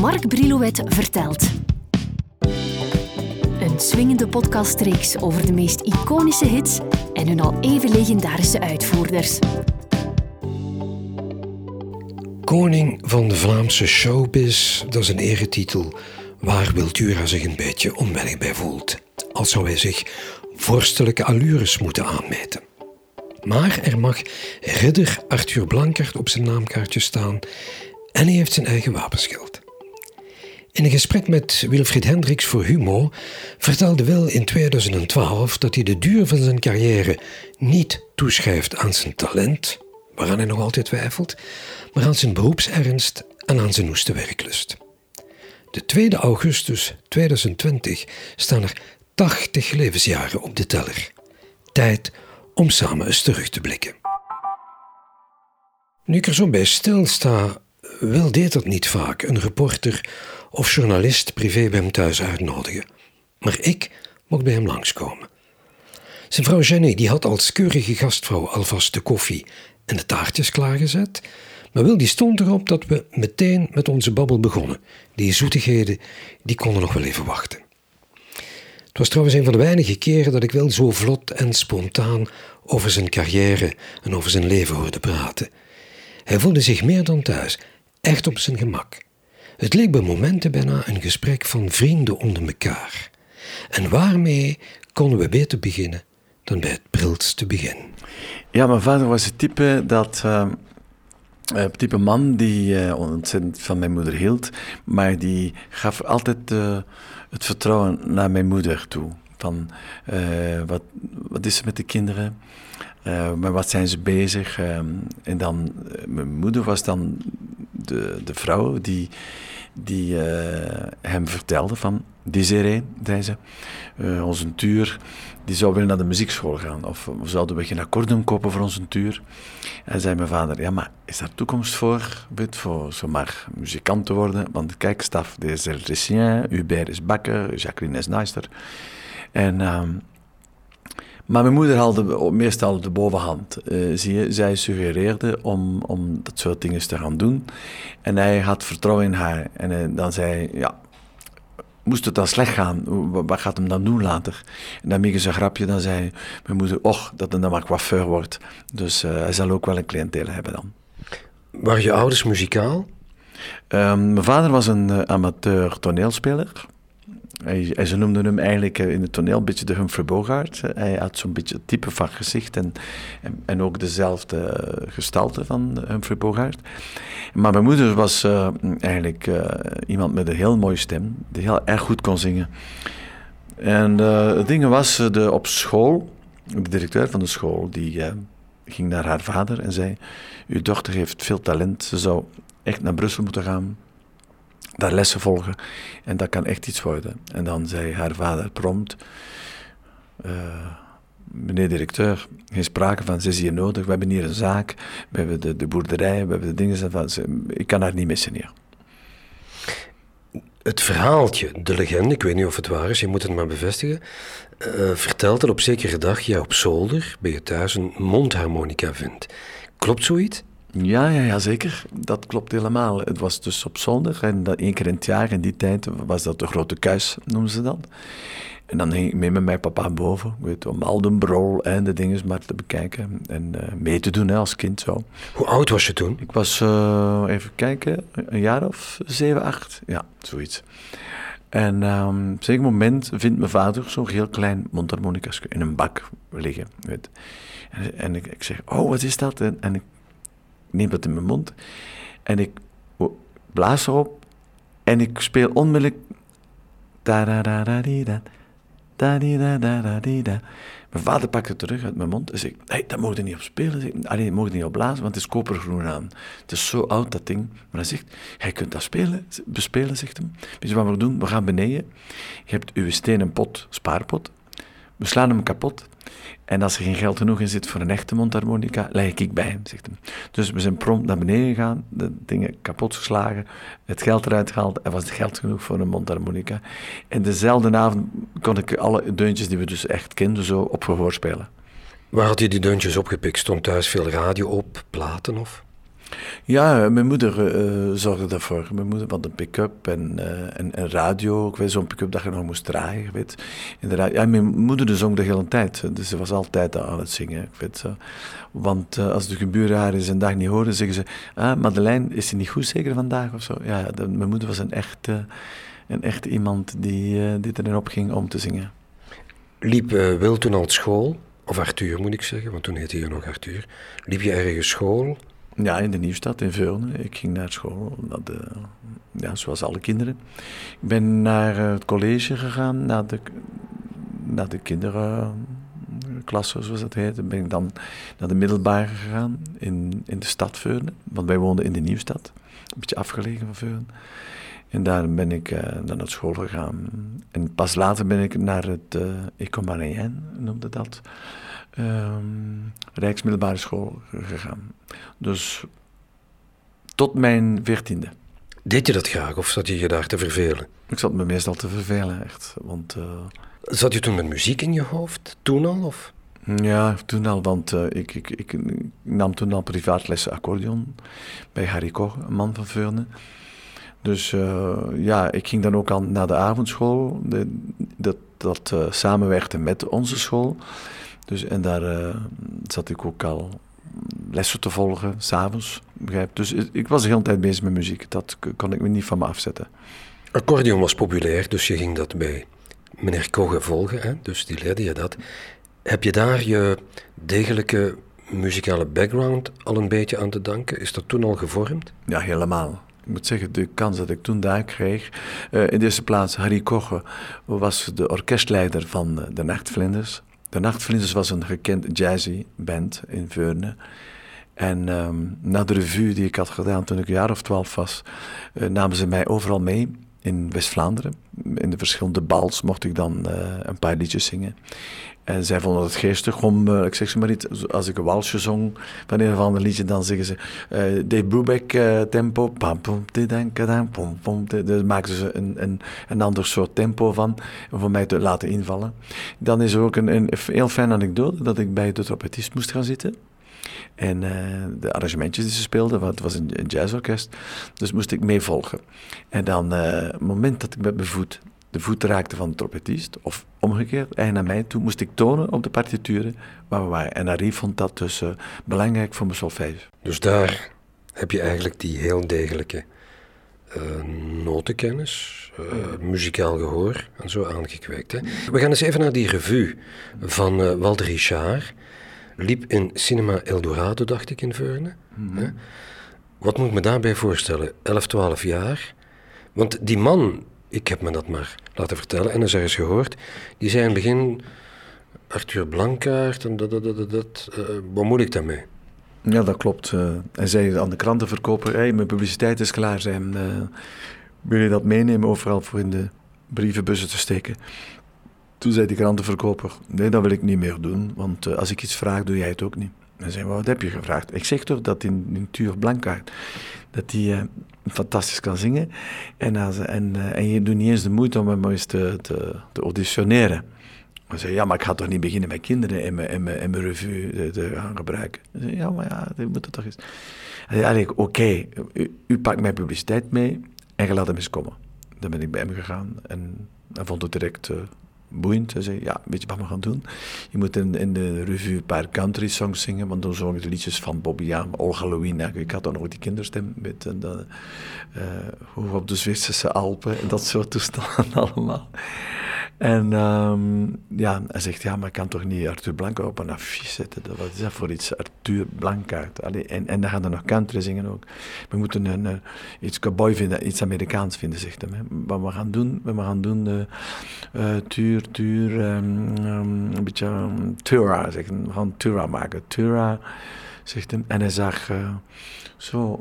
Mark Brilouet vertelt. Een swingende podcastreeks over de meest iconische hits en hun al even legendarische uitvoerders. Koning van de Vlaamse showbiz, dat is een eretitel waar Wiltura zich een beetje onwennig bij voelt. Als zou hij zich vorstelijke allures moeten aanmeten. Maar er mag ridder Arthur Blankert op zijn naamkaartje staan en hij heeft zijn eigen wapenschild. In een gesprek met Wilfried Hendricks voor Humo vertelde Wil in 2012 dat hij de duur van zijn carrière niet toeschrijft aan zijn talent, waaraan hij nog altijd twijfelt, maar aan zijn beroepsernst en aan zijn noeste werklust. De 2 augustus 2020 staan er 80 levensjaren op de teller. Tijd om samen eens terug te blikken. Nu ik er zo bij stilsta, wil deed dat niet vaak, een reporter of journalist privé bij hem thuis uitnodigen. Maar ik mocht bij hem langskomen. Zijn vrouw Jenny die had als keurige gastvrouw alvast de koffie en de taartjes klaargezet, maar Wil die stond erop dat we meteen met onze babbel begonnen. Die zoetigheden die konden nog wel even wachten. Het was trouwens een van de weinige keren dat ik wel zo vlot en spontaan over zijn carrière en over zijn leven hoorde praten. Hij voelde zich meer dan thuis, echt op zijn gemak. Het leek bij momenten bijna een gesprek van vrienden onder elkaar. En waarmee konden we beter beginnen dan bij het prilste begin? Ja, mijn vader was het type dat. Uh, type man die uh, ontzettend van mijn moeder hield, maar die gaf altijd het vertrouwen naar mijn moeder toe. Van wat, wat is er met de kinderen? Uh, maar wat zijn ze bezig? Uh, en dan, mijn moeder was dan de, de vrouw die, die uh, hem vertelde van, Desiree, zei ze, onze tuur, die zou willen naar de muziekschool gaan. Of zouden we geen akkoorden kopen voor onze tuur. En zei mijn vader, ja, maar is daar toekomst voor, weet, voor zomaar muzikant te worden? Want kijk, Staf is elektricien, Hubert is bakker, Jacqueline is naaister. En... Ehm, maar mijn moeder haalde meestal de bovenhand. Uh, zie je, zij suggereerde om, om dat soort dingen te gaan doen. En hij had vertrouwen in haar. En uh, dan zei ja, moest het dan slecht gaan, wat gaat hem dan doen later? En dan maakte ze een grapje, dan zei mijn moeder, och, dat hij dan maar coiffeur wordt. Dus uh, hij zal ook wel een cliënteel hebben dan. Waren je ouders muzikaal? Um, mijn vader was een amateur toneelspeler. Ze noemden hem eigenlijk eh, in het toneel een beetje de Humphrey Bogart. Hij had zo'n beetje het type van gezicht en, ook dezelfde eh, gestalte van Humphrey Bogart. Maar mijn moeder was eigenlijk iemand met een heel mooie stem, die heel erg goed kon zingen. En het ding was, de, op school, de directeur van de school, die ging naar haar vader en zei: Uw dochter heeft veel talent, ze zou echt naar Brussel moeten gaan daar lessen volgen. En dat kan echt iets worden. En dan zei haar vader prompt, uh, meneer directeur, geen sprake van, ze is hier nodig, we hebben hier een zaak, we hebben de, de boerderij, we hebben de dingen, van, ik kan haar niet missen hier. Het verhaaltje, de legende, ik weet niet of het waar is, je moet het maar bevestigen, uh, vertelt dat op zekere dag jij op zolder, bij je thuis, een mondharmonica vindt. Klopt zoiets? Ja, ja, ja, zeker. Dat klopt helemaal. Het was dus op zondag en dat één keer in het jaar, in die tijd, was dat de grote kuis, noemen ze dat. En dan ging ik mee met mijn papa boven, weet, om al de brol en de dingen maar te bekijken en uh, mee te doen hè, als kind zo. Hoe oud was je toen? Ik was, uh, even kijken, een jaar of zeven, acht. Ja, zoiets. En um, op een zeker moment vindt mijn vader zo'n heel klein mondharmonicas in een bak liggen. Weet. En, en ik, ik, zeg, oh, wat is dat? En, en ik neem dat in mijn mond en ik blaas erop en ik speel onmiddellijk. Mijn vader pakt het terug uit mijn mond en zegt: hey, dat mocht je niet op spelen. Zeg, Allee, dat niet op blazen, want het is kopergroen aan. Het is zo oud dat ding. Maar hij zegt: Jij kunt dat spelen, bespelen, zegt hem. Weet je wat we doen? We gaan beneden. Je hebt uw stenen pot, spaarpot. We slaan hem kapot. En als er geen geld genoeg in zit voor een echte mondharmonica, leg ik bij hem, zegt. Dus we zijn prompt naar beneden gegaan, de dingen kapot geslagen, het geld eruit gehaald en was het geld genoeg voor een mondharmonica. En dezelfde avond kon ik alle deuntjes die we dus echt kenden zo op gehoor spelen. Waar had je die deuntjes opgepikt? Stond thuis veel radio op, platen of? Ja, mijn moeder uh, zorgde daarvoor. Mijn moeder had een pick-up en, uh, radio. Ik weet zo'n pick-up dat je nog moest draaien. Weet. De radio. Ja, mijn moeder dus zong de hele tijd. Dus ze was altijd aan het zingen. Ik weet, uh, want als de geburen haar eens een dag niet horen, zeggen ze... Ah, Madeleine, is ze niet goed zeker vandaag of zo? Ja, mijn moeder was een echt, een echt iemand die, die erin op ging om te zingen. Liep Wil toen al school? Of Arthur moet ik zeggen, want toen heette je nog Arthur. Liep je ergens school? Ja, in de Nieuwstad, in Veurne. Ik ging naar school, de, ja, zoals alle kinderen. Ik ben naar het college gegaan, naar de, naar de kinderklasse, zoals dat heet. Dan ben ik dan naar de middelbare gegaan in, in de stad Veurne, want wij woonden in de Nieuwstad. Een beetje afgelegen van Veurne. En daar ben ik dan naar school gegaan. En pas later ben ik naar het uh, noemde dat um, Rijksmiddelbare School gegaan. Dus tot mijn veertiende. Deed je dat graag of zat je je daar te vervelen? Ik zat me meestal te vervelen, echt. Want, uh, zat je toen met muziek in je hoofd? Toen al? Of? Ja, toen al, want uh, ik, ik, ik, nam toen al privaatlessen accordeon bij Harry Koch, een man van Veurne. Dus uh, ja, ik ging dan ook al naar de avondschool, de, dat, dat uh, samenwerkte met onze school. Dus, en daar uh, zat ik ook al lessen te volgen, s'avonds. Dus ik was de hele tijd bezig met muziek. Dat kon ik me niet van me afzetten. Accordeon was populair, dus je ging dat bij meneer Kogge volgen. Hè? Dus die leerde je dat. Heb je daar je degelijke muzikale background al een beetje aan te danken? Is dat toen al gevormd? Ja, helemaal. Ik moet zeggen, de kans dat ik toen daar kreeg. Uh, in de eerste plaats, Harry Kogge was de orkestleider van de Nachtvlinders. De Nachtvlinders was een gekend jazzy band in Veurne. En um, na de revue die ik had gedaan toen ik een jaar of twaalf was, uh, namen ze mij overal mee in West-Vlaanderen. In de verschillende bals mocht ik dan uh, een paar liedjes zingen. En zij vonden het geestig om, uh, ik zeg ze maar niet, als ik een walsje zong van een of ander liedje, dan zeggen ze uh, de Brubeck uh, tempo, pam pam pom pom. Daar maken ze een, een, een ander soort tempo van, om mij te laten invallen. Dan is er ook een, een heel fijne anekdote dat ik bij de trompetist moest gaan zitten. En uh, de arrangementjes die ze speelden, want het was een, jazzorkest, dus moest ik meevolgen. En dan, uh, het moment dat ik met mijn voet de voet raakte van de trompetist, of omgekeerd, hij naar mij toe, moest ik tonen op de partituren waar we waren. En Harry vond dat dus uh, belangrijk voor mijn solfège. Dus daar heb je eigenlijk die heel degelijke notenkennis, muzikaal gehoor en zo aangekweekt. Hè? We gaan eens even naar die revue van Walter Richard. Liep in Cinema Eldorado, dacht ik, in Veurne. Mm -hmm. Wat moet ik me daarbij voorstellen? 11, 12 jaar. Want die man, ik heb me dat maar laten vertellen en eens ergens gehoord, die zei in het begin, Arthur Blankaart en dat, dat, dat, dat, uh, wat moet ik daarmee? Ja, dat klopt. Uh, hij zei aan de krantenverkoper, hey, mijn publiciteit is klaar, zijn. Uh, wil je dat meenemen overal voor in de brievenbussen te steken? Toen zei die krantenverkoper, nee, dat wil ik niet meer doen, want uh, als ik iets vraag, doe jij het ook niet. En zei, wat heb je gevraagd? Ik zeg toch dat in, in Tuur Blankaart, dat hij uh, fantastisch kan zingen. En, als, en, uh, en je doet niet eens de moeite om hem eens te, te, te auditioneren. Hij zei, ja, maar ik ga toch niet beginnen met kinderen in mijn, in mijn, in mijn revue te, gaan gebruiken. Ik zei, ja, maar ja, dat moet toch eens. Hij zei, oké, okay, u, pakt mijn publiciteit mee en je laat hem eens komen. Dan ben ik bij hem gegaan en hij vond het direct... boeiend. Hij zei, ja, weet je wat we gaan doen? Je moet in, in de revue een paar country songs zingen, want dan zong ik de liedjes van Bobby Aan, Olga Louina. Ik had dan nog die kinderstem met en uh, hoog op de Zwitserse Alpen en dat soort toestanden allemaal. En um, ja, hij zegt, ja, maar ik kan toch niet Arthur Blanco op een affiche zetten? Wat is dat voor iets, Arthur Blankaart? Allee, en, en dan gaan er nog country zingen ook. We moeten een, iets cowboy vinden, iets Amerikaans vinden, zegt hij. Wat we gaan doen, we gaan doen, uh, uh, tuur, tuur, um, um, een beetje um, Tura. We gaan Tura maken. Tura, zegt hij. En hij zag zo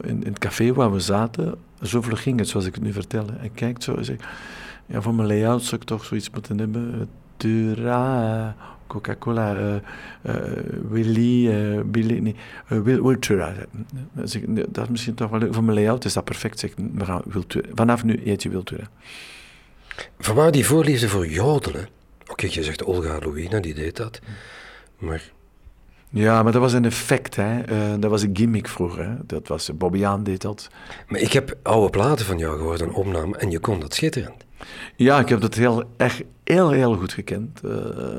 in, in het café waar we zaten, zoveel ging het, zoals ik het nu vertel. Hij kijkt zo en ja, voor mijn layout zou ik toch zoiets moeten hebben. Tura, Coca-Cola, uh, uh, Willy, uh, Billy, nee, Wil, Wiltura. Dat is misschien toch wel leuk. Voor mijn layout is dat perfect. Zeg, we gaan Wiltura. Vanaf nu eet je Wiltura. Vanwaar die voorliefde voor jodelen? Oké, je zegt Olga Louina, die deed dat. Maar Ja, maar dat was een effect, hè. Eh, dat was een gimmick vroeger, hè. Dat was, Bobby Aan deed dat. Maar ik heb oude platen van jou gehoord, een opname, en je kon dat schitterend. Ja, ik heb dat heel, echt heel, heel goed gekend. Uh,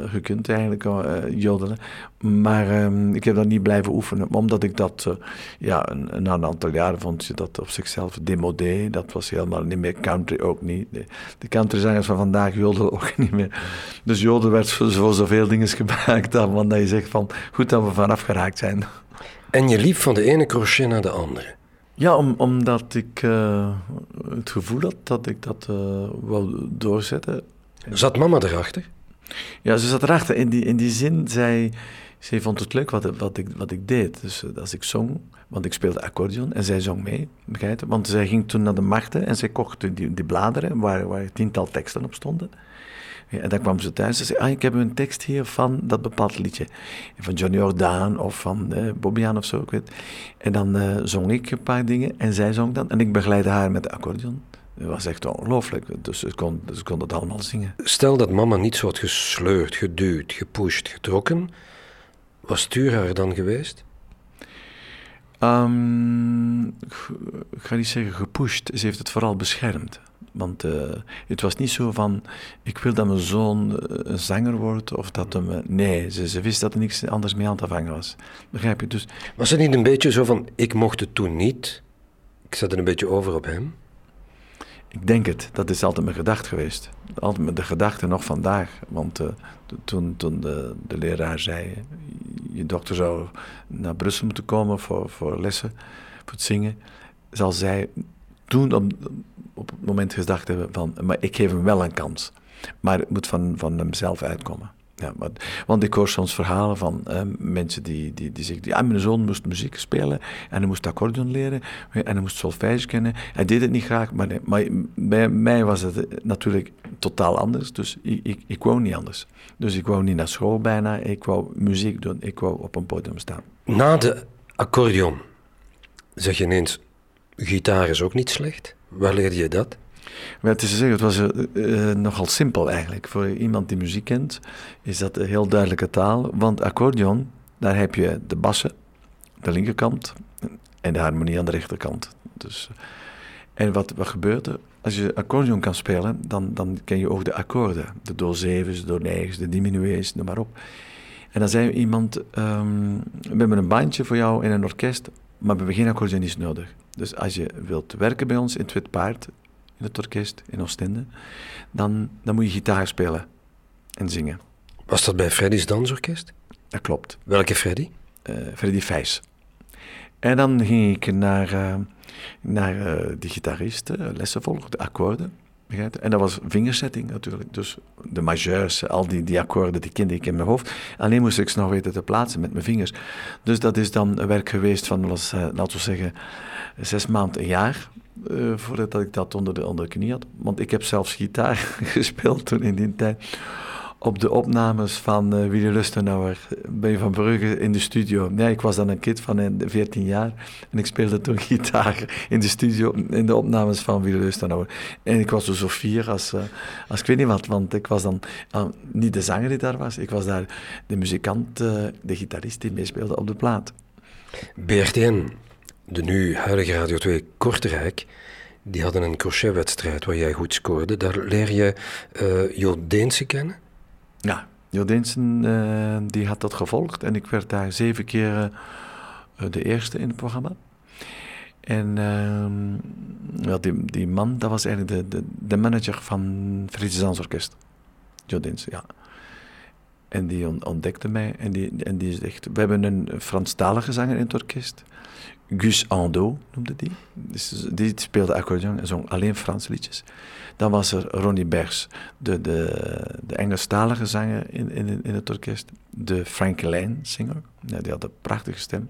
gekund eigenlijk, uh, jodelen. Maar uh, ik heb dat niet blijven oefenen. Omdat ik dat, uh, ja, na een aantal jaren vond je dat op zichzelf demodé. Dat was helemaal niet meer country ook niet. De, de countryzangers van vandaag jodelen ook niet meer. Dus jodel werd voor zoveel dingen gebruikt dan, dat je zegt van, goed dat we vanaf geraakt zijn. En je liep van de ene crochet naar de andere. Ja, om, omdat ik uh, het gevoel had dat ik dat uh, wou doorzetten. Zat mama erachter? Ja, ze zat erachter. In die, in die zin, zij, zij vond het leuk wat, wat, ik, wat ik deed. Dus uh, als ik zong, want ik speelde accordeon en zij zong mee, begrijp je? Want zij ging toen naar de markten en zij kocht die, die bladeren waar, waar tiental teksten op stonden. En dan kwam ze thuis en zei, ah, ik heb een tekst hier van dat bepaald liedje. Van Johnny Jordaan of van uh, Bobbiaan of zo, ik weet. En dan uh, zong ik een paar dingen en zij zong dan. En ik begeleidde haar met de accordeon. Dat was echt ongelooflijk. Dus ze kon, ze kon dat allemaal zingen. Stel dat mama niet zo had gesleurd, geduwd, gepusht, getrokken. Was het haar dan geweest? Um, ik ga niet zeggen gepusht. Ze heeft het vooral beschermd. Want uh, het was niet zo van, ik wil dat mijn zoon eh, een zanger wordt, of dat hem... Nee, ze, ze wist dat er niks anders mee aan te vangen was. Begrijp je? Dus, was het niet een beetje zo van, ik mocht het toen niet, ik zat er een beetje over op hem? Ik denk het. Dat is altijd mijn gedachte geweest. Altijd de gedachte nog vandaag. Want uh, toen, toen de, de, leraar zei, je dochter zou naar Brussel moeten komen voor, voor lessen, voor het zingen, zal zij toen op, op het moment gedacht hebben van, maar ik geef hem wel een kans. Maar het moet van, van hemzelf uitkomen. Ja, want ik hoor soms verhalen van eh, mensen die, die, die zeggen, ja, mijn zoon moest muziek spelen en hij moest accordeon leren en hij moest solfège kennen. Hij deed het niet graag, maar, maar bij mij was het natuurlijk totaal anders, dus ik, ik, ik wou niet anders. Dus ik wou niet naar school bijna, ik wou muziek doen, ik wou op een podium staan. Na de accordeon zeg je ineens, gitaar is ook niet slecht. Waar leerde je dat? Is zeggen, het was uh, nogal simpel eigenlijk. Voor iemand die muziek kent, is dat een heel duidelijke taal. Want accordeon, daar heb je de bassen, de linkerkant, en de harmonie aan de rechterkant. Dus, en wat, wat gebeurt er? Als je accordeon kan spelen, dan, dan ken je ook de akkoorden. De do zevens, de do negens, de diminuees, noem maar op. En dan zei iemand, um, we hebben een bandje voor jou in een orkest, maar we hebben geen accordeonist nodig. Dus als je wilt werken bij ons in het Wit Paard, in het orkest in Oostende, dan, dan moet je gitaar spelen en zingen. Was dat bij Freddy's Dansorkest? Dat klopt. Welke Freddy? Uh, Freddy Vijs. En dan ging ik naar, uh, naar uh, de gitarist, lessen volgen, de akkoorden. En dat was vingersetting natuurlijk. Dus de majeurs, al die, die akkoorden, die kende ik in mijn hoofd. Alleen moest ik ze nog weten te plaatsen met mijn vingers. Dus dat is dan werk geweest van, laten we zeggen, zes maanden, een jaar. Uh, voordat ik dat onder de, onder de knie had. Want ik heb zelfs gitaar gespeeld toen in die tijd op de opnames van uh, Willy Lustenauer bij Van Brugge in de studio. Ja, ik was dan een kind van 14 eh, jaar en ik speelde toen gitaar in de studio, in de opnames van Willy Lustenauer. En ik was dus zo fier als, als ik weet niet wat, want ik was dan uh, niet de zanger die daar was, ik was daar de muzikant, de gitarist die meespeelde op de plaat. BRTN, de nu huidige Radio 2 Kortrijk, die hadden een crochetwedstrijd waar jij goed scoorde. Daar leer je uh, kennen. Ja, Jo Deensen uh, die had dat gevolgd en ik werd daar zeven keer uh, de eerste in het programma. En uh, die, die man, dat was eigenlijk de, de, manager van Friese Dansorkest. Jo Deensen, ja. En die ontdekte mij en die, en die zegt, we hebben een Franstalige zanger in het orkest. Gus Ando noemde die. Dus die speelde accordeon en zong alleen Franse liedjes. Dan was er Ronnie Bers, de, de, de Engelstalige zanger in, in, in het orkest. De Frank Lane zinger, ja, die had een prachtige stem.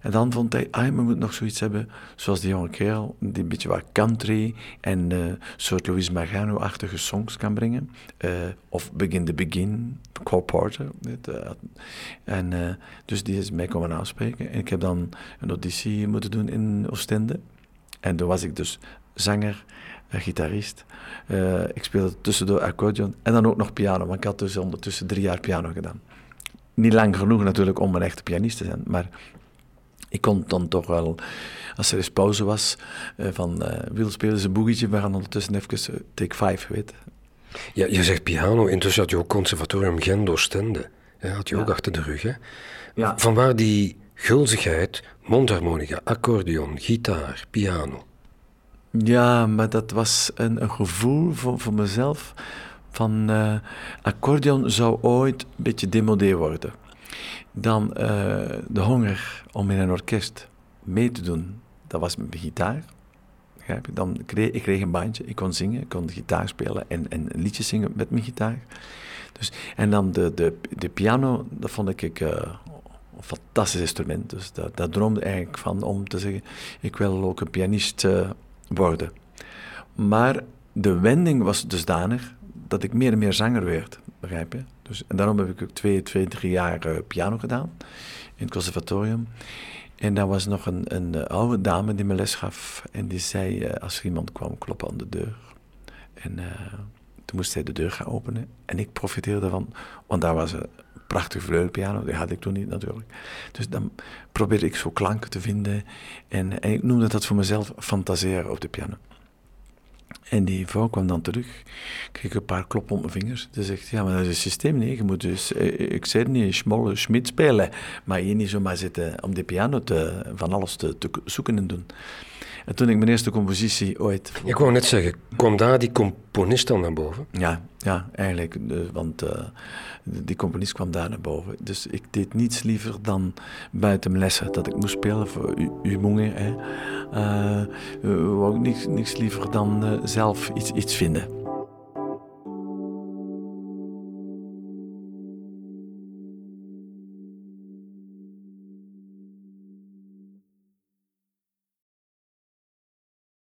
En dan vond hij, ah, we moeten nog zoiets hebben zoals die jonge kerel, die een beetje wat country en uh, soort Louis Magano-achtige songs kan brengen. Uh, of Begin the Begin, Cole Porter. Uh, en, dus die is mij komen aanspreken. En ik heb dan een auditie moeten doen in Oostende. En toen was ik dus zanger, gitarist. ik speelde tussendoor accordeon en dan ook nog piano, want ik had dus ondertussen drie jaar piano gedaan. niet lang genoeg natuurlijk om een echte pianist te zijn, maar ik kon dan toch wel, als er eens pauze was, van wil spelen ze een boegietje, we gaan ondertussen even take five, weet Ja, je zegt piano, intussen had je ook conservatorium Gent Oostende. Ja, had je ook achter de rug, hè? Ja. Vanwaar die gulzigheid, mondharmonica, accordeon, gitaar, piano. Ja, maar dat was een, een gevoel voor, voor mezelf van uh, accordeon zou ooit een beetje demodé worden. Dan uh, de honger om in een orkest mee te doen, dat was met mijn gitaar. Dan kreeg, ik kreeg een bandje, ik kon zingen, ik kon gitaar spelen en, en liedjes zingen met mijn gitaar. Dus, en dan de, de, de piano, dat vond ik uh, een fantastisch instrument. Dus dat, dat droomde eigenlijk van om te zeggen, ik wil ook een pianist uh, worden. Maar de wending was dusdanig dat ik meer en meer zanger werd, begrijp je? Dus, daarom heb ik ook twee, twee drie jaar uh, piano gedaan in het conservatorium. En daar was nog een, een oude dame die me les gaf. En die zei, als er iemand kwam kloppen aan de deur. En toen moest hij de deur gaan openen. En ik profiteerde ervan, want daar was een prachtige vleugelpiano. Die had ik toen niet natuurlijk. Dus dan probeerde ik zo klanken te vinden. En, en ik noemde dat voor mezelf fantaseren op de piano. En die vrouw kwam dan terug, kreeg een paar kloppen op mijn vingers. Ze zegt, ja, maar dat is het systeem niet. Je moet dus, eh, ik zei niet, smolle schmid spelen, maar hier niet zomaar zitten om de piano te, van alles te, te zoeken en doen. En toen ik mijn eerste compositie ooit... Ik wou net zeggen, kwam daar die componist dan naar boven? Ja, ja eigenlijk. Want uh, die componist kwam daar naar boven. Dus ik deed niets liever dan buiten lessen dat ik moest spelen voor Umongen. Uh, wou ik niets, niets liever dan uh, zelf iets, iets vinden.